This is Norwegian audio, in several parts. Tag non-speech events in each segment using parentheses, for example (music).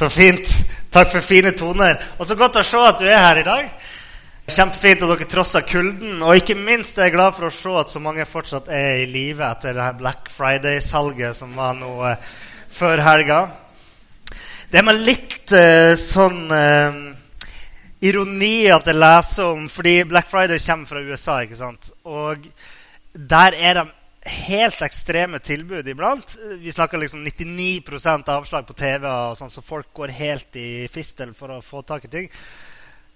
Så fint. Takk for fine toner. Og så godt å se at du er her i dag. Kjempefint at dere trosser kulden. Og ikke minst er jeg glad for å se at så mange fortsatt er i live etter det her Black Friday-salget som var nå eh, før helga. Det er med litt eh, sånn eh, ironi at jeg leser om Fordi Black Friday kommer fra USA, ikke sant? Og der er de helt ekstreme tilbud iblant. Vi snakker liksom 99% avslag på TV, og sånn, så folk går helt i fistel for å få tak i ting.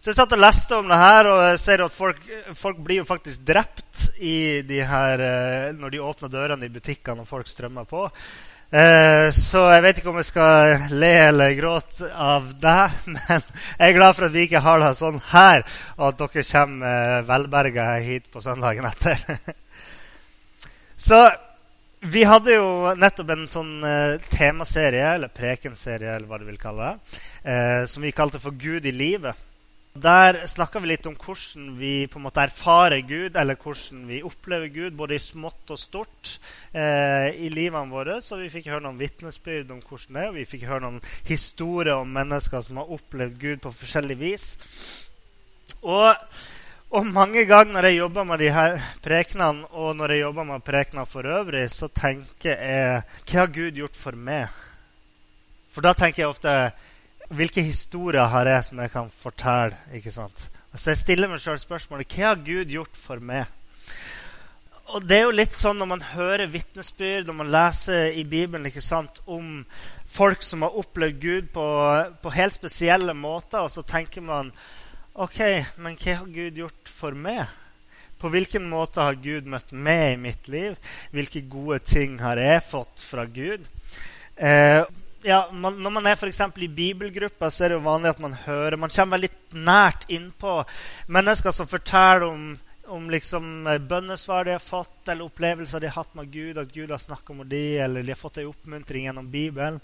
Så jeg satt og leste om det her, og jeg ser at folk, folk blir jo faktisk drept de her, eh, når de åpner dørene i butikkene og folk strømmer på. Eh, så jeg vet ikke om jeg skal le eller gråte av det, (laughs) men jeg er glad for at vi ikke har det sånn her, og at dere kommer velberga hit på søndagen etter. (laughs) Så vi hadde jo nettopp en sånn uh, temaserie, eller prekenserie, eller hva du vil kalle det, uh, som vi kalte for Gud i livet. Der snakka vi litt om hvordan vi på en måte erfarer Gud, eller hvordan vi opplever Gud, både i smått og stort eh, i livene våre. Så vi fikk høre noen vitnesbyrd om hvordan det er, og vi fikk høre noen historier om mennesker som har opplevd Gud på forskjellig vis. Og og mange ganger når jeg jobber med de her prekenene, og når jeg jobber med prekener for øvrig, så tenker jeg Hva har Gud gjort for meg? For da tenker jeg ofte Hvilke historier har jeg som jeg kan fortelle? ikke sant? Så jeg stiller meg sjøl spørsmålet Hva har Gud gjort for meg? Og det er jo litt sånn når man hører vitnesbyrd, når man leser i Bibelen ikke sant, om folk som har opplevd Gud på, på helt spesielle måter, og så tenker man OK, men hva har Gud gjort for meg? På hvilken måte har Gud møtt meg i mitt liv? Hvilke gode ting har jeg fått fra Gud? Eh, ja, man, når man er for i bibelgruppa, så er det jo vanlig at man hører Man kommer veldig nært innpå mennesker som forteller om, om liksom eh, bønnesvar de har fått, eller opplevelser de har hatt med Gud, at Gud har snakka med dem, eller de har fått en oppmuntring gjennom Bibelen.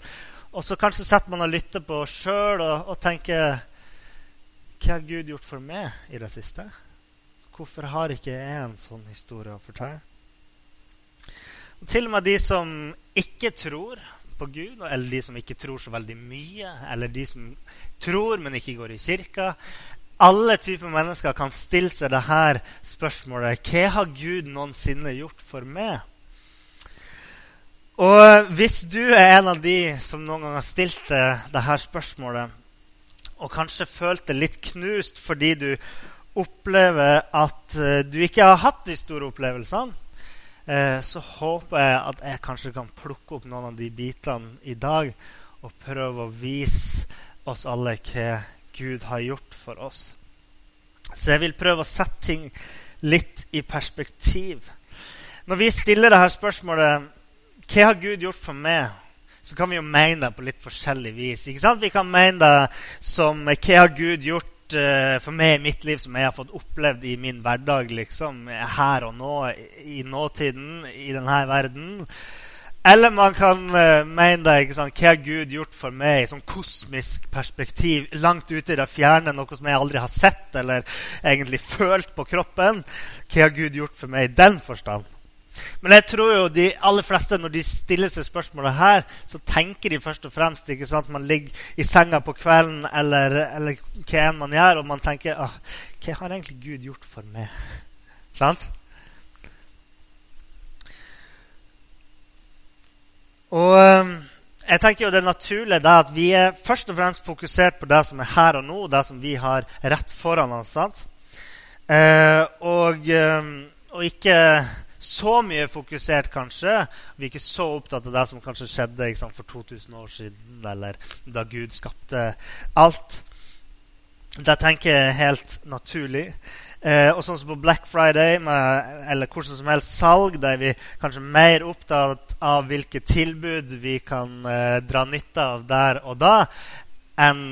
Og så kanskje setter man og lytter på sjøl og, og tenker hva har Gud gjort for meg i det siste? Hvorfor har ikke jeg en sånn historie å fortelle? Og til og med de som ikke tror på Gud, eller de som ikke tror så veldig mye, eller de som tror, men ikke går i kirka Alle typer mennesker kan stille seg dette spørsmålet Hva har Gud noensinne gjort for meg? Og hvis du er en av de som noen gang har stilt deg dette spørsmålet, og kanskje følt deg litt knust fordi du opplever at uh, du ikke har hatt de store opplevelsene, uh, så håper jeg at jeg kanskje kan plukke opp noen av de bitene i dag og prøve å vise oss alle hva Gud har gjort for oss. Så jeg vil prøve å sette ting litt i perspektiv. Når vi stiller dette spørsmålet hva har Gud gjort for meg? Så kan vi jo mene det på litt forskjellig vis. Ikke sant? Vi kan mene det som hva har Gud gjort uh, for meg i mitt liv som jeg har fått opplevd i min hverdag, liksom, her og nå, i nåtiden, i denne verden. Eller man kan uh, mene det ikke sant? Hva har Gud gjort for meg i sånn kosmisk perspektiv, langt ute i det fjerne, noe som jeg aldri har sett eller egentlig følt på kroppen? Hva har Gud gjort for meg i den forstand? Men jeg tror jo de aller fleste, når de stiller seg spørsmålet her, så tenker de først og fremst ikke sant, Man ligger i senga på kvelden eller, eller hva enn man gjør, og man tenker ah, Hva har egentlig Gud gjort for meg? Sant? Og ehm, jeg tenker jo det er naturlig at vi er først og fremst fokusert på det som er her og nå, det som vi har rett foran oss. sant? Eh, og, ehm, og ikke så mye fokusert, kanskje. Vi er ikke så opptatt av det som kanskje skjedde sant, for 2000 år siden, eller da Gud skapte alt. Det tenker jeg helt naturlig. Eh, og sånn som på Black Friday med, eller hvordan som helst salg, der er vi kanskje mer opptatt av hvilke tilbud vi kan eh, dra nytte av der og da, enn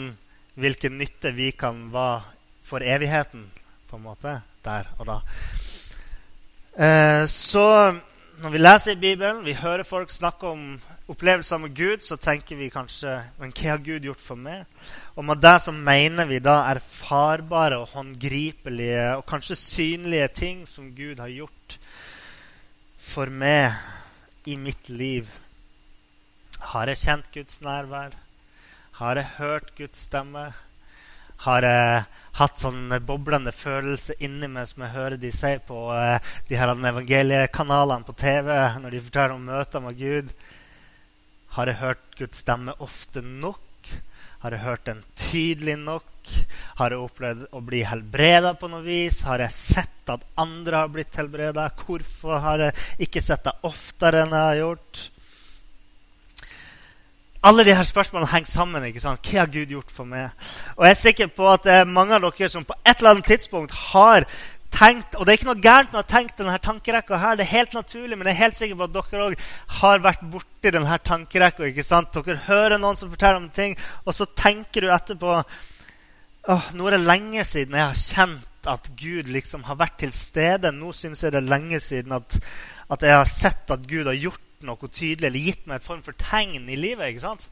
hvilken nytte vi kan være for evigheten, på en måte, der og da. Eh, så når vi leser i Bibelen, vi hører folk snakke om opplevelser med Gud, så tenker vi kanskje Men hva har Gud gjort for meg? Og med det så mener vi da erfarbare og håndgripelige og kanskje synlige ting som Gud har gjort for meg i mitt liv. Har jeg kjent Guds nærvær? Har jeg hørt Guds stemme? Har jeg hatt sånn boblende følelse inni meg som jeg hører de si på uh, de her evangeliekanalene på TV når de forteller om møter med Gud? Har jeg hørt Guds stemme ofte nok? Har jeg hørt den tydelig nok? Har jeg opplevd å bli helbreda på noe vis? Har jeg sett at andre har blitt helbreda? Hvorfor har jeg ikke sett det oftere enn jeg har gjort? Alle de her spørsmålene henger sammen. ikke sant? Hva har Gud gjort for meg? Og jeg er sikker på at det er mange av dere som på et eller annet tidspunkt har tenkt Og det er ikke noe gærent med å ha tenkt denne tankerekka her. Det er helt naturlig, men jeg er helt sikker på at dere òg har vært borti denne tankerekka. ikke sant? Dere hører noen som forteller om ting, og så tenker du etterpå åh, Nå er det lenge siden jeg har kjent at Gud liksom har vært til stede. Nå syns jeg det er lenge siden at, at jeg har sett at Gud har gjort noe tydelig eller gitt meg et form for tegn i livet. ikke sant?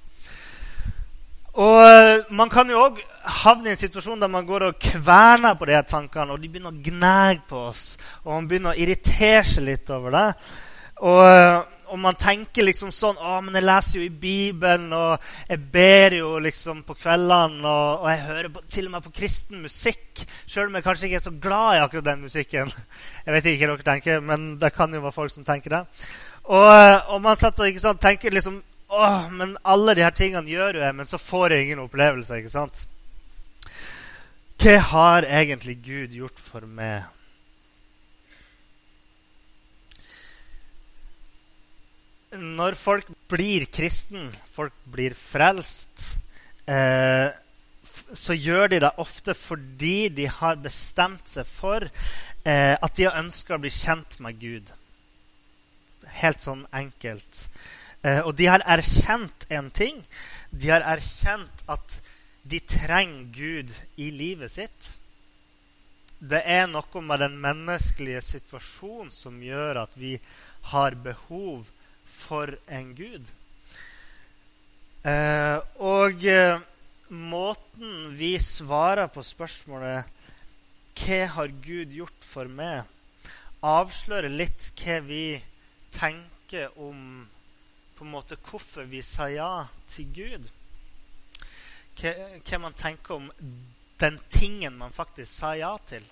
Og eh, Man kan jo òg havne i en situasjon der man går og kverner på de her tankene, og de begynner å gnage på oss, og man begynner å irritere seg litt over det. Og, eh, og man tenker liksom sånn å, men jeg leser jo i Bibelen, og jeg ber jo liksom på kveldene, og, og jeg hører på, til og med på kristen musikk, sjøl om jeg kanskje ikke er så glad i akkurat den musikken. Jeg vet ikke hva dere tenker, men det kan jo være folk som tenker det. Og, eh, og man setter, ikke sant, tenker liksom Åh, men alle de her tingene gjør jo jeg, men så får jeg ingen opplevelse. ikke sant? Hva har egentlig Gud gjort for meg? Når folk blir kristen, folk blir frelst, eh, så gjør de det ofte fordi de har bestemt seg for eh, at de har ønska å bli kjent med Gud. Helt sånn enkelt. Eh, og de har erkjent en ting. De har erkjent at de trenger Gud i livet sitt. Det er noe med den menneskelige situasjonen som gjør at vi har behov for en Gud. Eh, og eh, måten vi svarer på spørsmålet 'Hva har Gud gjort for meg?' avslører litt hva vi tenker om på en måte hvorfor vi sa ja til Gud. Hva, hva man tenker om den tingen man faktisk sa ja til.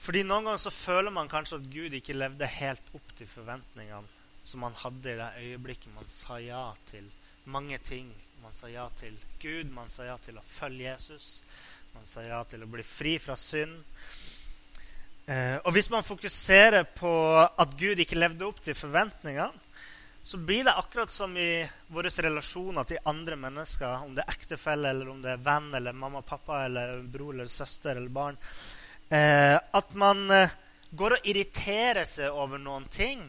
Fordi Noen ganger så føler man kanskje at Gud ikke levde helt opp til forventningene som man hadde i det øyeblikket man sa ja til mange ting. Man sa ja til Gud, man sa ja til å følge Jesus, man sa ja til å bli fri fra synd. Eh, og hvis man fokuserer på at Gud ikke levde opp til forventningene, så blir det akkurat som i våre relasjoner til andre mennesker, om det er ektefelle, eller om det er venn, eller mamma, pappa, eller bror eller søster eller barn, eh, at man eh, går og irriterer seg over noen ting.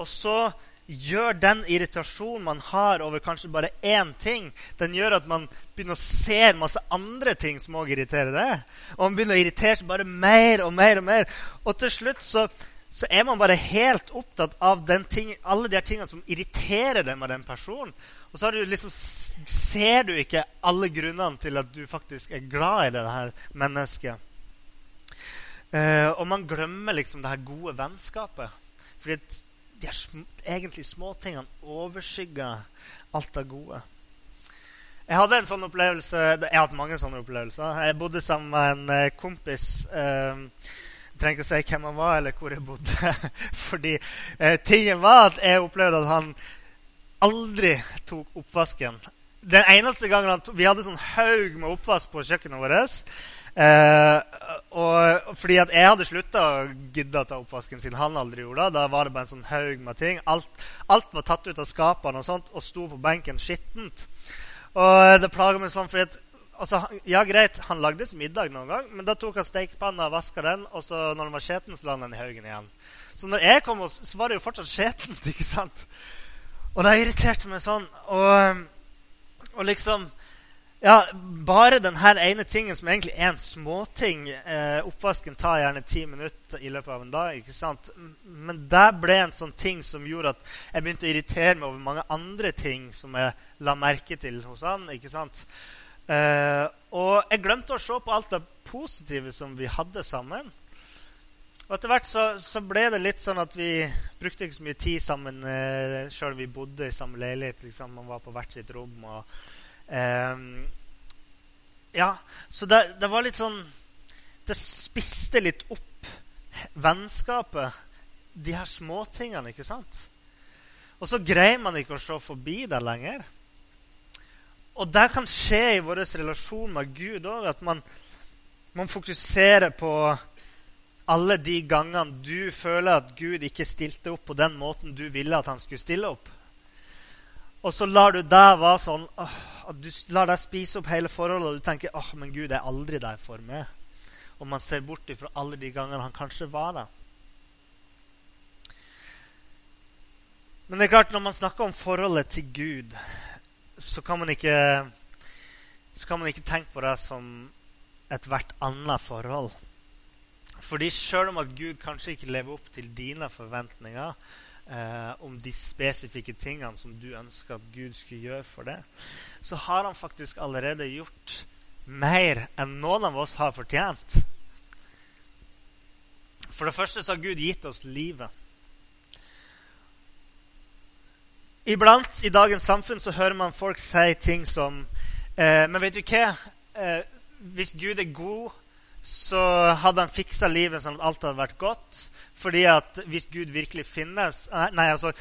Og så gjør den irritasjonen man har over kanskje bare én ting, den gjør at man begynner å se masse andre ting som òg irriterer deg. Og man begynner å irritere seg bare mer og mer og mer. Og til slutt så, så er man bare helt opptatt av ting, alle de tingene som irriterer deg med den personen. Og så du liksom, ser du ikke alle grunnene til at du faktisk er glad i det her mennesket. Uh, og man glemmer liksom det her gode vennskapet. Fordi de her sm egentlig småtingene overskygger alt det gode. Jeg hadde en sånn opplevelse Jeg har hatt mange sånne opplevelser. Jeg bodde sammen med en eh, kompis. Eh, jeg trenger ikke si hvem han var, eller hvor jeg bodde. (laughs) Fordi eh, tingen var at jeg opplevde at han aldri tok oppvasken. Den eneste gangen han tok, Vi hadde sånn haug med oppvask på kjøkkenet vårt. Eh, og fordi at jeg hadde slutta å gidde å ta oppvasken siden han aldri gjorde det. Da var det bare en sånn haug med ting. Alt, alt var tatt ut av skapene og sånt og sto på benken skittent. Og det plager meg sånn, fordi at, altså, Ja, greit, han lagde seg middag noen gang, men da tok han stekepanna og vaska den, og så når den var skjeten, så la han den i haugen igjen. Så når jeg kom, så var det jo fortsatt skjetent, (laughs) ikke sant? Og det irriterte meg sånn. Og, og liksom ja, Bare denne ene tingen som egentlig er en småting eh, Oppvasken tar gjerne ti minutter i løpet av en dag. ikke sant? Men det ble en sånn ting som gjorde at jeg begynte å irritere meg over mange andre ting som jeg la merke til hos han. ikke sant? Eh, og jeg glemte å se på alt det positive som vi hadde sammen. Og etter hvert så, så, ble det litt sånn at vi brukte ikke så mye tid sammen eh, sjøl om vi bodde i samme leilighet. Liksom. Man var på hvert sitt rom. Og, ja, så det, det, var litt sånn Det spiste litt opp vennskapet, de her småtingene, ikke sant? Og så greier man ikke å se forbi det lenger. Og det kan skje i vår relasjon med Gud òg, at man, man fokuserer på alle de gangene du føler at Gud ikke stilte opp på den måten du ville at han skulle stille opp. Og så lar du det være sånn at du lar deg spise opp hele forholdet, og du tenker åh, men Gud er aldri der for meg. Og man ser bort ifra alle de gangene han kanskje var der. Men det er klart, når man snakker om forholdet til Gud, så kan man ikke, kan man ikke tenke på det som ethvert annet forhold. Fordi sjøl om at Gud kanskje ikke lever opp til dine forventninger eh, om de spesifikke tingene som du ønsker at Gud skulle gjøre for deg, så har han faktisk allerede gjort mer enn noen av oss har fortjent. For det første så har Gud gitt oss livet. Iblant i dagens samfunn så hører man folk si ting som eh, Men vet du hva? Eh, hvis Gud er god, så hadde han fiksa livet sånn at alt hadde vært godt. Fordi at hvis Gud virkelig finnes Nei, altså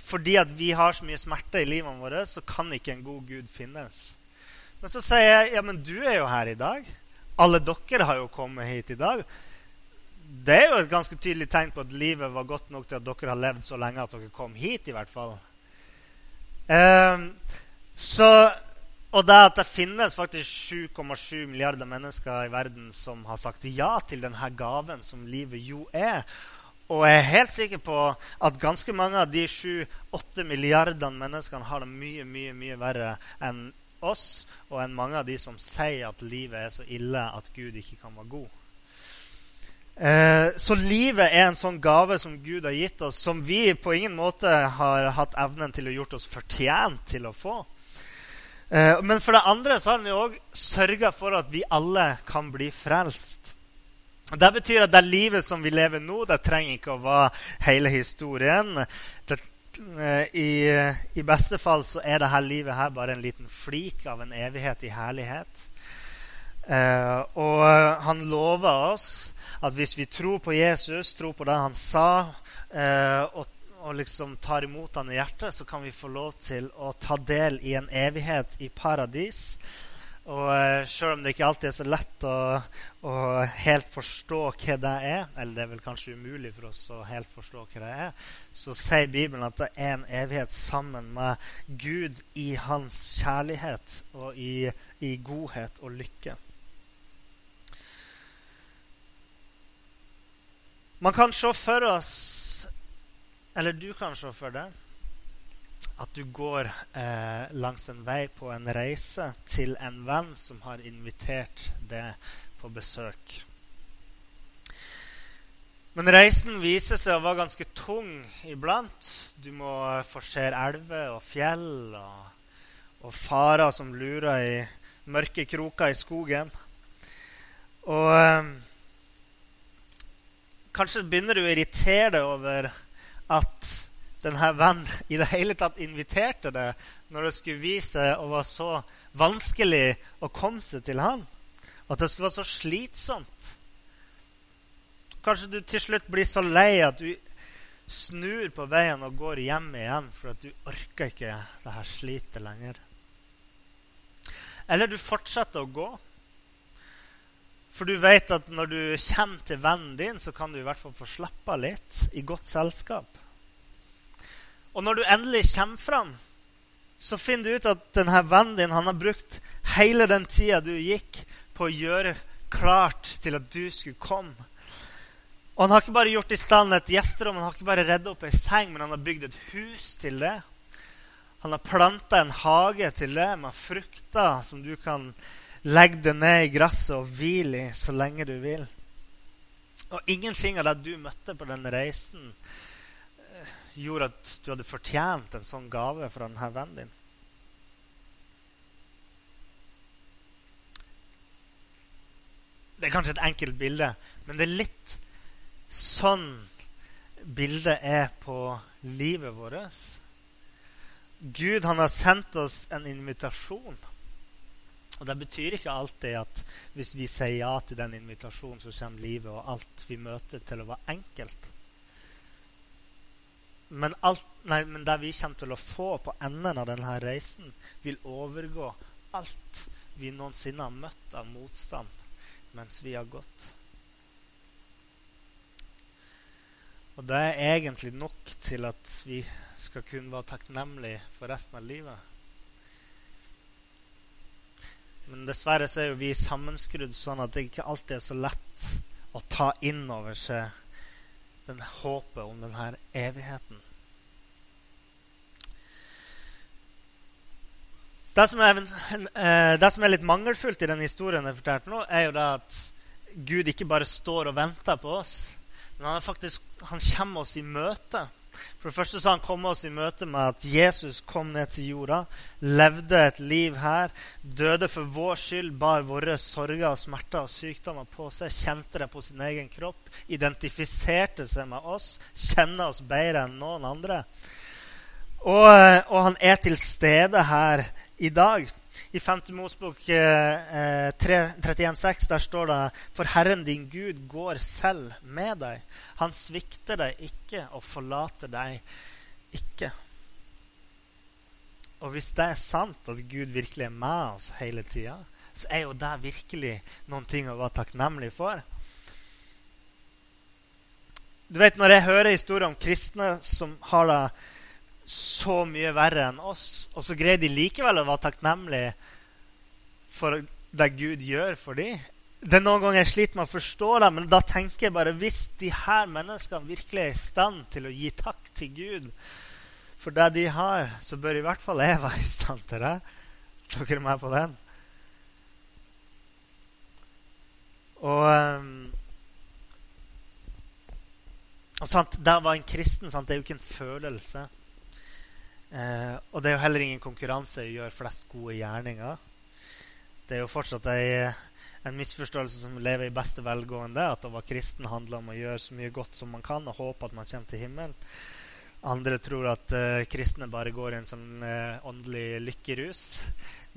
fordi at vi har så mye smerte i livene våre, så kan ikke en god Gud finnes. Men så sier jeg ja, men du er jo her i dag. Alle dere har jo kommet hit i dag. Det er jo et ganske tydelig tegn på at livet var godt nok til at dere har levd så lenge at dere kom hit. i hvert fall. Um, så, og det at det finnes faktisk 7,7 milliarder mennesker i verden som har sagt ja til denne gaven som livet jo er. Og jeg er helt sikker på at ganske mange av de 7-8 milliardene menneskene har det mye, mye, mye verre enn oss, og enn mange av de som sier at livet er så ille at Gud ikke kan være god. Eh, så livet er en sånn gave som Gud har gitt oss, som vi på ingen måte har hatt evnen til å gjort oss fortjent til å få. Eh, men for det andre så har han jo òg sørga for at vi alle kan bli frelst. Det betyr at det livet som vi lever nå, det trenger ikke å være hele historien. Det, eh, i, I beste fall så er dette livet her bare en liten flik av en evighet i herlighet. og han lover oss at hvis vi tror på Jesus, tror på det han sa, eh, og, og, liksom tar imot han i hjertet, så kan vi få lov til å ta del i en evighet i paradis. Og sjøl Selv om det ikke alltid er så lett å, å, helt forstå hva det er, eller det er vel kanskje umulig for oss å helt forstå hva det er, så sier Bibelen at det er en evighet sammen med Gud i hans kjærlighet og i, i godhet og lykke. Man kan se for oss, eller du kan se for deg, at du går eh, langs en vei på en reise til en venn som har invitert deg på besøk. Men reisen viser seg å være ganske tung iblant. Du må forsere elver og fjell og, og farer som lurer i mørke kroker i skogen. Og eh, Kanskje begynner du å irritere deg over at denne vennen i det hele tatt inviterte det når det skulle vise å være så vanskelig å komme seg til han. At det skulle være så slitsomt. Kanskje du til slutt blir så lei at du snur på veien og går hjem igjen for at du orker ikke det her slitet lenger. Eller du fortsetter å gå for du vet at når du kommer til vennen din, så kan du i hvert fall få slappe litt i godt selskap. Og når du endelig kommer fram, så finner du ut at denne vennen din har brukt hele den tida du gikk, på å gjøre klart til at du skulle komme. Og han har ikke bare gjort i stand et gjesterom, han har ikke bare redda opp ei seng, men han har bygd et hus til det. Han har planta en hage til det med frukter som du kan legge deg ned i gresset og hvile i så lenge du vil. Og ingenting av det du møtte på den reisen, gjorde at du hadde fortjent en sånn gave fra denne vennen din. Det er kanskje et enkelt bilde, men det er litt sånn bildet er på livet vårt. Gud han har sendt oss en invitasjon. Og Det betyr ikke alltid at hvis vi sier ja til den invitasjonen, så kommer livet og alt vi møter, til å være enkelt. Men, alt, nei, men det vi kommer til å få på enden av denne reisen, vil overgå alt vi noensinne har møtt av motstand mens vi har gått. Og det er egentlig nok til at vi skal kunne være takknemlige for resten av livet. Men dessverre så er jo vi sammenskrudd sånn at det ikke alltid er så lett å ta inn over seg den håpet om denne evigheten. Det som, er, eh, det som er litt mangelfullt i den historien jeg fortalte nå, er jo det at Gud ikke bare står og venter på oss, men han, faktisk, han kommer oss i møte. For det første så han kom oss i møte med at Jesus kom ned til jorda, levde et liv her, døde for vår skyld, bar våre sorger og smerter og sykdommer på seg, kjente det på sin egen kropp, identifiserte seg med oss, kjenner oss bedre enn noen andre. Og, og han er til stede her i dag. I 5. Mosbok eh, 31,6 der står det For Herren din Gud går selv med deg. Han svikter deg ikke og forlater deg ikke. Og hvis det er sant at Gud virkelig er med oss hele tida, så er jo det virkelig noen ting å være takknemlig for. Du vet, Når jeg hører historier om kristne som har det så mye verre enn oss. Og så greier de likevel å være takknemlige for det Gud gjør for dem. Det er noen ganger jeg sliter med å forstå det, men da tenker jeg bare hvis de her menneskene virkelig er i stand til å gi takk til Gud for det de har, så bør i hvert fall jeg være i stand til det. Dere er med på den? Og, ehm, og sant, Der var en kristen. Sant? Det er jo ikke en følelse. Eh, og det er jo heller ingen konkurranse i å gjøre flest gode gjerninger. Det er jo fortsatt ei, en misforståelse som lever i beste velgående, at å være kristen handler om å gjøre så mye godt som man kan og håpe at man kommer til himmelen. Andre tror at eh, kristne bare går i en sånn eh, åndelig lykkerus.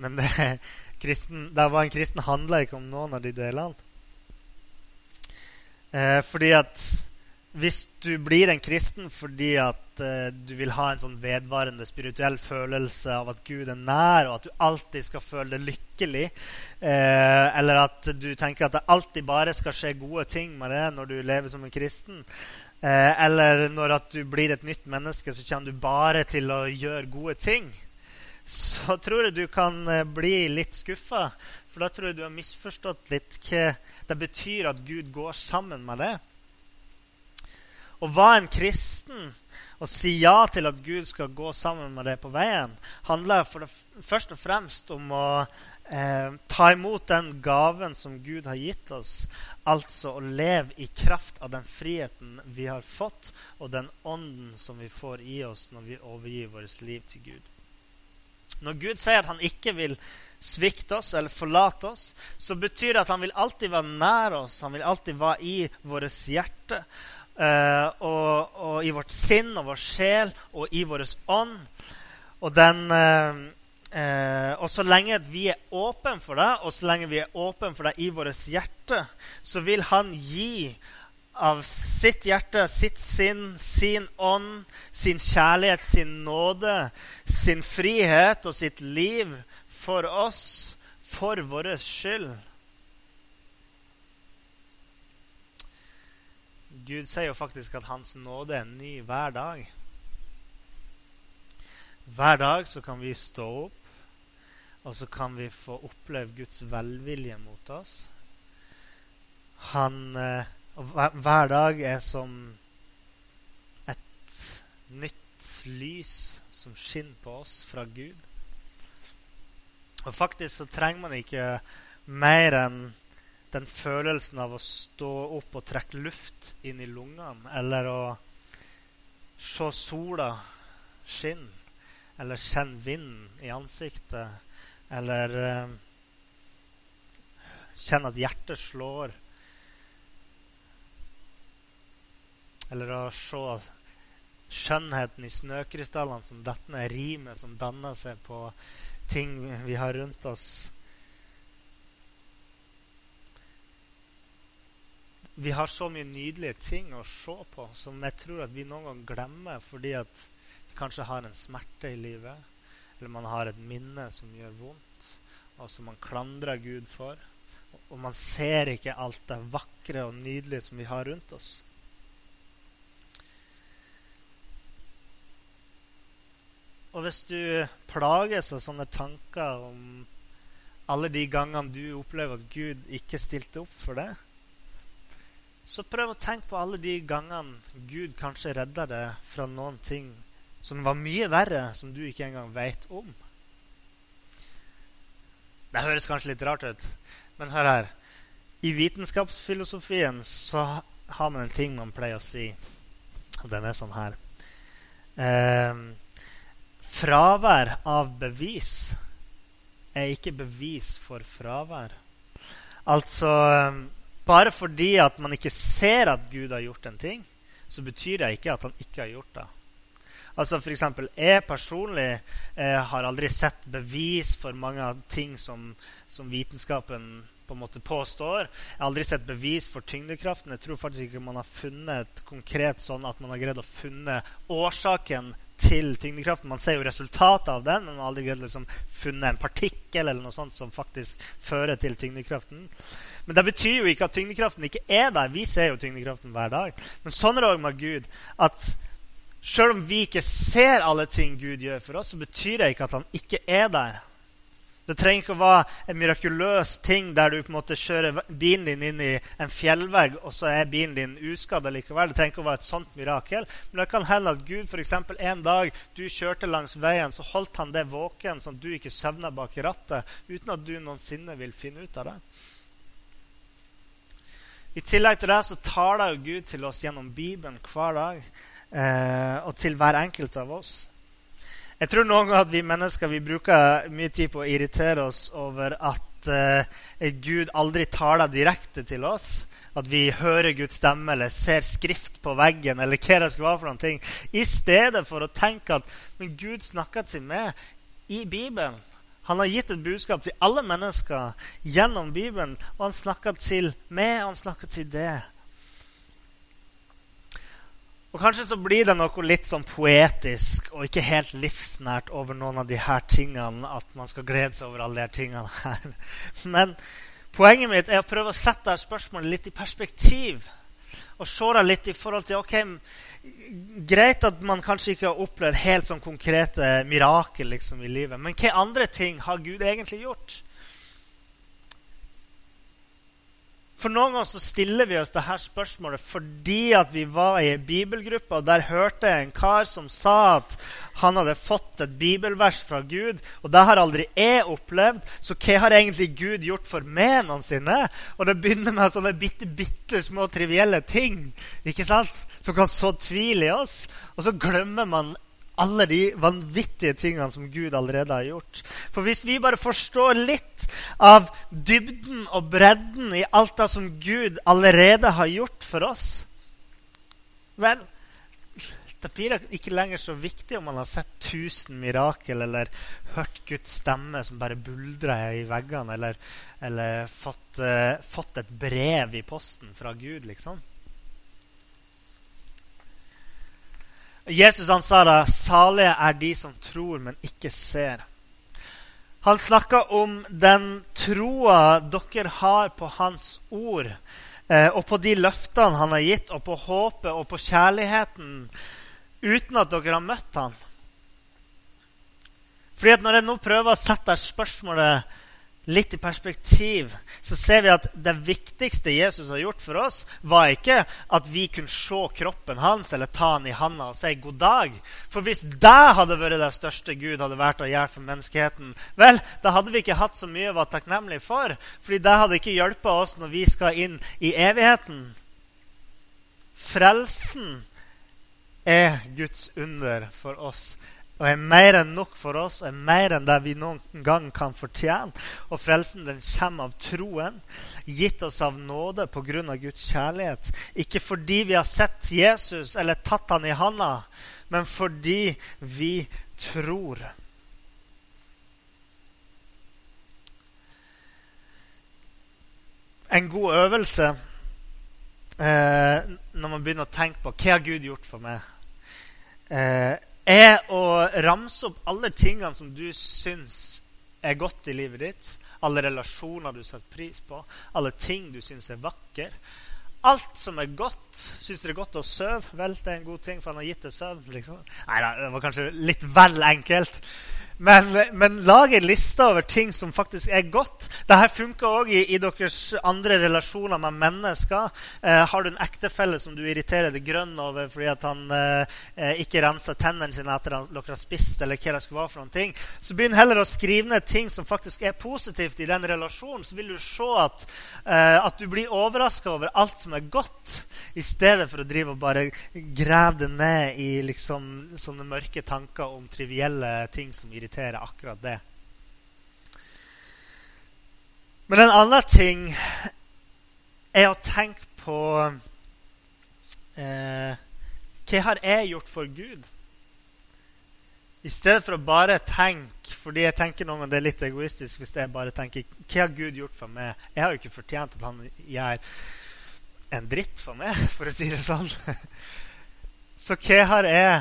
Men det, (laughs) kristen, det var en kristen handler ikke om noen av de delene. Uh, fordi at hvis du blir en kristen fordi at uh, du vil ha en sånn vedvarende spirituell følelse av at Gud er nær, og at du alltid skal føle deg lykkelig, uh, eller at du tenker at det alltid bare skal skje gode ting med det når du lever som en kristen, uh, eller når at du blir et nytt menneske, så kommer du bare til å gjøre gode ting, så tror jeg du kan bli litt skuffa. For da tror jeg du har misforstått litt hva det betyr at Gud går sammen med det. Å være en kristen og si ja til at Gud skal gå sammen med deg på veien, handler det, først og fremst om å eh, ta imot den gaven som Gud har gitt oss. Altså å leve i kraft av den friheten vi har fått, og den ånden som vi får i oss når vi overgir vårt liv til Gud. Når Gud sier at han ikke vil svikte oss eller forlate oss, så betyr det at han vil alltid være nær oss. Han vil alltid være i vårt hjerte. Uh, og, og, i vårt sinn og vår sjel og i vår ånd. Og, den, uh, uh, og så lenge vi er åpne for det, og så lenge vi er åpne for det i vårt hjerte, så vil Han gi av sitt hjerte, sitt sinn, sin ånd, sin kjærlighet, sin nåde, sin frihet og sitt liv for oss, for vår skyld. Gud sier jo faktisk at Hans nåde er ny hver dag. Hver dag så kan vi stå opp, og så kan vi få oppleve Guds velvilje mot oss. Han, eh, hver dag er som et nytt lys som skinner på oss fra Gud. Og faktisk så trenger man ikke mer enn den følelsen av å stå opp og trekke luft inn i lungene, eller å se sola skinne, eller kjenne vinden i ansiktet, eller uh, kjenne at hjertet slår. Eller å se skjønnheten i snøkrystallene som detter ned, rimet som danner seg på ting vi har rundt oss. Vi har så mye nydelige ting å se på som jeg tror at vi noen gang glemmer fordi at vi kanskje har en smerte i livet, eller man har et minne som gjør vondt, og som man klandrer Gud for. Og man ser ikke alt det vakre og nydelige som vi har rundt oss. Og hvis du plages av sånne tanker om alle de gangene du opplever at Gud ikke stilte opp for deg, så prøv å tenke på alle de gangene Gud kanskje redda deg fra noen ting som var mye verre, som du ikke engang veit om. Det høres kanskje litt rart ut, men hør her. I vitenskapsfilosofien så har man en ting man pleier å si, og den er sånn her. Eh, Fravær av bevis er ikke bevis for fravær. Altså Bare fordi at man ikke ser at Gud har gjort en ting, så betyr det ikke at han ikke har gjort det. Altså for eksempel, Jeg personlig eh, har aldri sett bevis for mange av ting som, som, vitenskapen på en måte påstår. Jeg har aldri sett bevis for tyngdekraften. Jeg tror faktisk ikke man har funnet et konkret sånn at man har greid å funne årsaken til tyngdekraften. Man ser jo resultatet av den, men man har aldri liksom funnet en partikkel eller noe sånt som faktisk fører til tyngdekraften. Men det betyr jo ikke at tyngdekraften ikke er der. Vi ser jo tyngdekraften hver dag. Men sånn er det òg med Gud. at Selv om vi ikke ser alle ting Gud gjør for oss, så betyr det ikke at han ikke er der. Det trenger ikke å være en mirakuløs ting der du på en måte kjører bilen din inn i en fjellvegg, og så er bilen din uskadd likevel. Det trenger ikke å være et sånt mirakel. Men det kan hende at Gud eksempel, en dag du kjørte langs veien, så holdt han det våken sånn at du ikke søvna bak rattet, uten at du noensinne vil finne ut av det. I tillegg til det så taler Gud til oss gjennom Bibelen hver dag, eh, og til hver enkelt av oss. Jeg tror noen ganger at vi mennesker vi bruker mye tid på å irritere oss over at eh, Gud aldri taler direkte til oss. At vi hører Guds stemme eller ser skrift på veggen eller hva det skal være for noen ting. I stedet for å tenke at men Gud snakker til meg i Bibelen. Han har gitt et budskap til alle mennesker gjennom Bibelen. Og han snakker til meg, og han snakker til deg. Og Kanskje så blir det noe litt sånn poetisk og ikke helt livsnært over noen av de her tingene, at man skal glede seg over alle de her tingene her. (laughs) Men poenget mitt er å prøve å sette spørsmålet litt i perspektiv. Og se det litt i forhold til ok, Greit at man kanskje ikke har opplevd helt sånn konkrete mirakel liksom, i livet, men hva andre ting har Gud egentlig gjort? For noen ganger så stiller vi oss dette spørsmålet fordi at vi var i en bibelgruppe, og der hørte jeg en kar som sa at han hadde fått et bibelvers fra Gud. Og det har aldri jeg opplevd, så hva har egentlig Gud gjort for menene sine? Og det begynner med sånne bitte, bitte små trivielle ting ikke sant? Som kan så tvil i oss. Og så glemmer man alle de vanvittige tingene som Gud allerede har gjort. For hvis vi bare forstår litt av dybden og bredden i alt det som Gud allerede har gjort for oss Vel, det blir ikke lenger så viktig om man har sett 1000 mirakel eller hørt Guds stemme som bare buldrer i veggene, eller, eller fått, uh, fått et brev i posten fra Gud, liksom. Jesus han sa da, 'Salige er de som tror, men ikke ser'. Han snakka om den troa dere har på hans ord, eh, og på de løftene han har gitt, og på håpet og på kjærligheten, uten at dere har møtt han. Fordi at Når jeg nå prøver å sette spørsmålet litt i perspektiv, så ser vi at det viktigste Jesus har gjort for oss, var ikke at vi kunne se kroppen hans eller ta han i handa og si 'god dag'. For hvis det hadde vært det største Gud hadde vært å gjøre for menneskeheten, vel, da hadde vi ikke hatt så mye å være takknemlige for. fordi det hadde ikke hjulpet oss når vi skal inn i evigheten. Frelsen er Guds under for oss og er mer enn nok for oss, er mer enn det vi noen gang kan fortjene. Og frelsen den kommer av troen, gitt oss av nåde pga. Guds kjærlighet. Ikke fordi vi har sett Jesus eller tatt han i handa, men fordi vi tror. En god øvelse eh, når man begynner å tenke på hva har Gud gjort for meg, eh, er å ramse opp alle tingene som du syns er godt i livet ditt. Alle relasjoner du setter pris på, alle ting du syns er vakre. Alt som er godt. Syns det er godt å sove? Vel, det er en god ting, for han har gitt deg søvn. Liksom. Nei det var kanskje litt vel enkelt. Men, men lag en liste over ting som faktisk er godt. Dette funker òg i, i, deres andre relasjoner med mennesker. Eh, har du en ektefelle som du irriterer deg grønn over fordi han eh, eh ikke renser tennene sine etter at dere har spist, eller hva det skulle være for noen ting, så begynn heller å skrive ned ting som faktisk er positivt i den relasjonen. Så vil du se at, eh, at du blir overraska over alt som er godt, i stedet for å drive og bare grave det ned i liksom, sånne mørke tanker om trivielle ting som irriterer prioritere akkurat det. Men en annen ting er å tenke på eh, Hva har jeg gjort for Gud? I stedet for å bare tenke fordi jeg tenker noen ganger det er litt egoistisk hvis jeg bare tenker Hva har Gud gjort for meg? Jeg har jo ikke fortjent at han gjør en dritt for meg, (laughs) for å si det sånn. (laughs) Så hva har jeg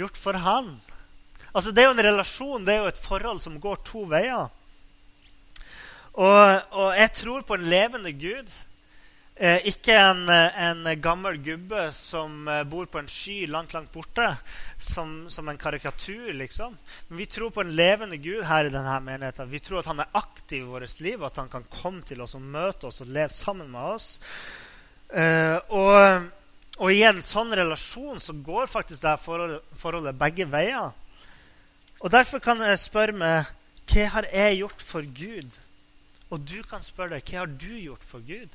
gjort for han? Altså, det er jo en relasjon, det er jo et forhold som går to veier. Og, og jeg tror på en levende Gud. Eh, ikke en, en, gammel gubbe som eh, bor på en sky langt, langt borte. Som, som, en karikatur, liksom. Men vi tror på en levende Gud her i denne menigheten. Vi tror at han er aktiv i vårt liv, at han kan komme til oss og møte oss og leve sammen med oss. Eh, og, og, i en sånn relasjon så går faktisk det forholdet, forholdet begge veier. Og Derfor kan jeg spørre meg hva har jeg gjort for Gud? Og du kan spørre deg hva har du gjort for Gud?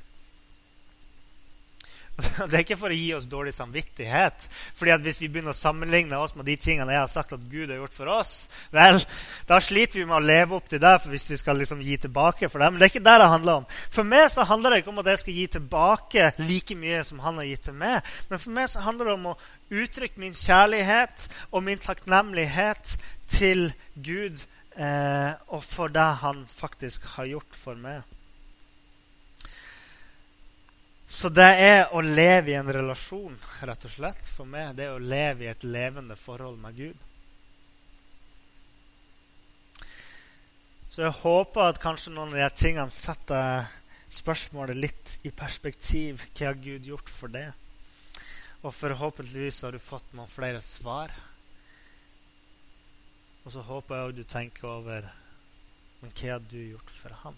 (laughs) Det er ikke for å gi oss dårlig samvittighet. Fordi at Hvis vi begynner å sammenligne oss med de tingene jeg har sagt at Gud har gjort for oss, vel, da sliter vi med å leve opp til det hvis vi skal liksom gi tilbake for det. Men det er ikke det det handler om. For meg så handler det ikke om at jeg skal gi tilbake like mye som han har gitt til meg. Men for meg så handler det om å uttrykke min kjærlighet og min takknemlighet til Gud eh, og for det han faktisk har gjort for meg. Så det er å leve i en relasjon, rett og slett, for meg. Det er å leve i et levende forhold med Gud. Så jeg håper at kanskje noen av de tingene setter spørsmålet litt i perspektiv. Hva har Gud gjort for det? Og forhåpentligvis har du fått noen flere svar. Og så håper jeg òg du tenker over Men hva har du gjort for ham?